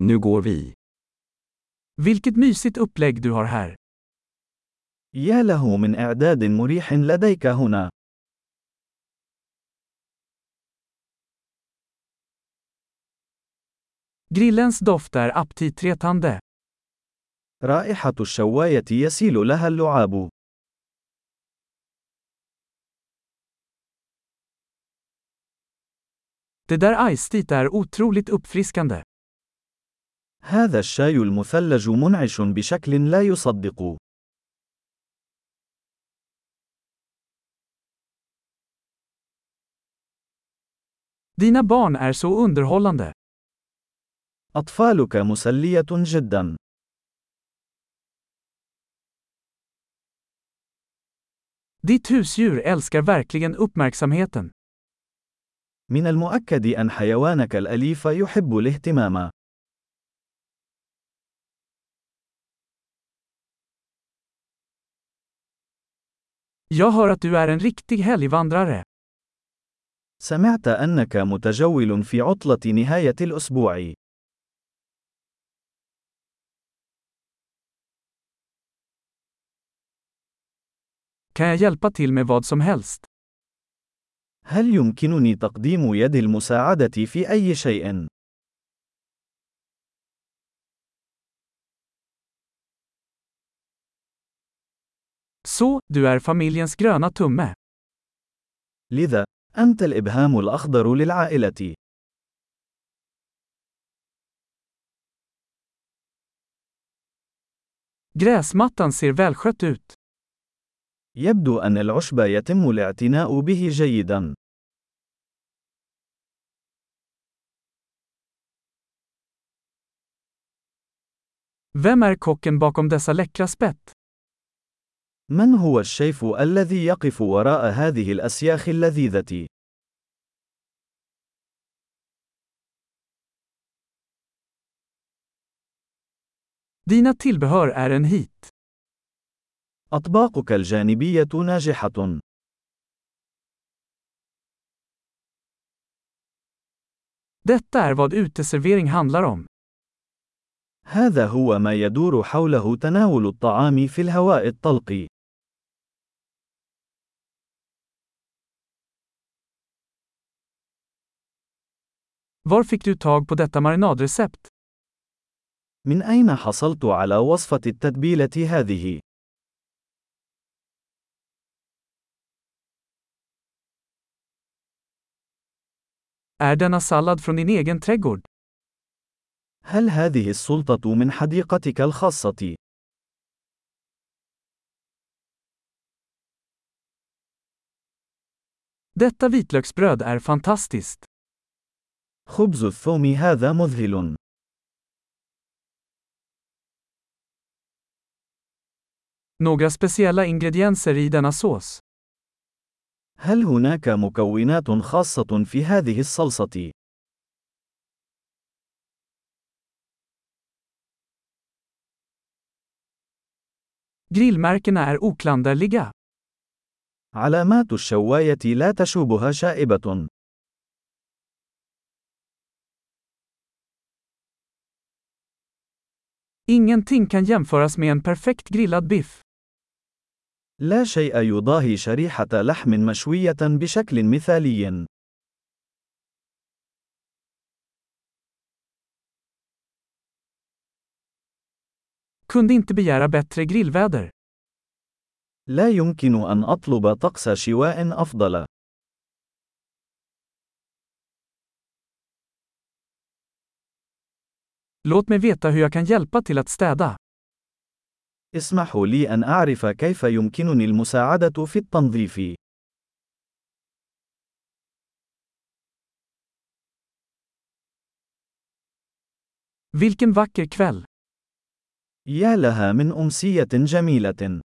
Nu går vi. Vilket mysigt upplägg du har här. يا له من إعداد مريح لديك هنا. Grillens doft är aptitretande. رائحة الشواية يسيل لها اللعاب. Det där iced är otroligt uppfriskande. هذا الشاي المثلج منعش بشكل لا يصدق. Dina barn är så underhållande. أطفالك مسلية جدا. Ditt husdjur älskar verkligen uppmärksamheten. من المؤكد أن حيوانك الأليف يحب الاهتمام. Jag hör att du är en riktig helgvandrare. سمعت أنك متجول في عطلة نهاية الأسبوع. Kan jag hjälpa till med vad som helst? هل يمكنني تقديم يد المساعدة في أي شيء؟ Så, du är familjens gröna tumme. لذا، أنت الإبهام الأخضر للعائلة. Gräsmattan ser välskött ut. يبدو أن العشب يتم الاعتناء به جيدا. Vem är kocken bakom dessa läckra spett? من هو الشيف الذي يقف وراء هذه الأسياخ اللذيذة؟ Dina tillbehör är en hit. أطباقك الجانبية ناجحة. Detta är vad uteservering handlar om. هذا هو ما يدور حوله تناول الطعام في الهواء الطلق. Var fick du tag på detta marinadrecept? من أين حصلت على وصفة التتبيلة هذه؟ Är denna sallad från din egen trädgård? هل هذه السلطة من حديقتك الخاصة؟ Detta vitlöksbröd är fantastiskt. خبز الثوم هذا مذهل. Några speciella ingredienser i denna sås? هل هناك مكونات خاصة في هذه الصلصة؟ Grillmärkena är oklanderliga. علامات الشواية لا تشوبها شائبة. Ingenting kan jämföras med en perfekt grillad biff. لا شيء يضاهي شريحة لحم مشوية بشكل مثالي. Kunde inte begära bättre grillväder. لا يمكن أن أطلب طقس شواء أفضل. Låt mig veta hur jag kan hjälpa till att städa. اسمحوا لي أن أعرف كيف يمكنني المساعدة في التنظيف. Vilken vacker kväll! يا لها من أمسية جميلة.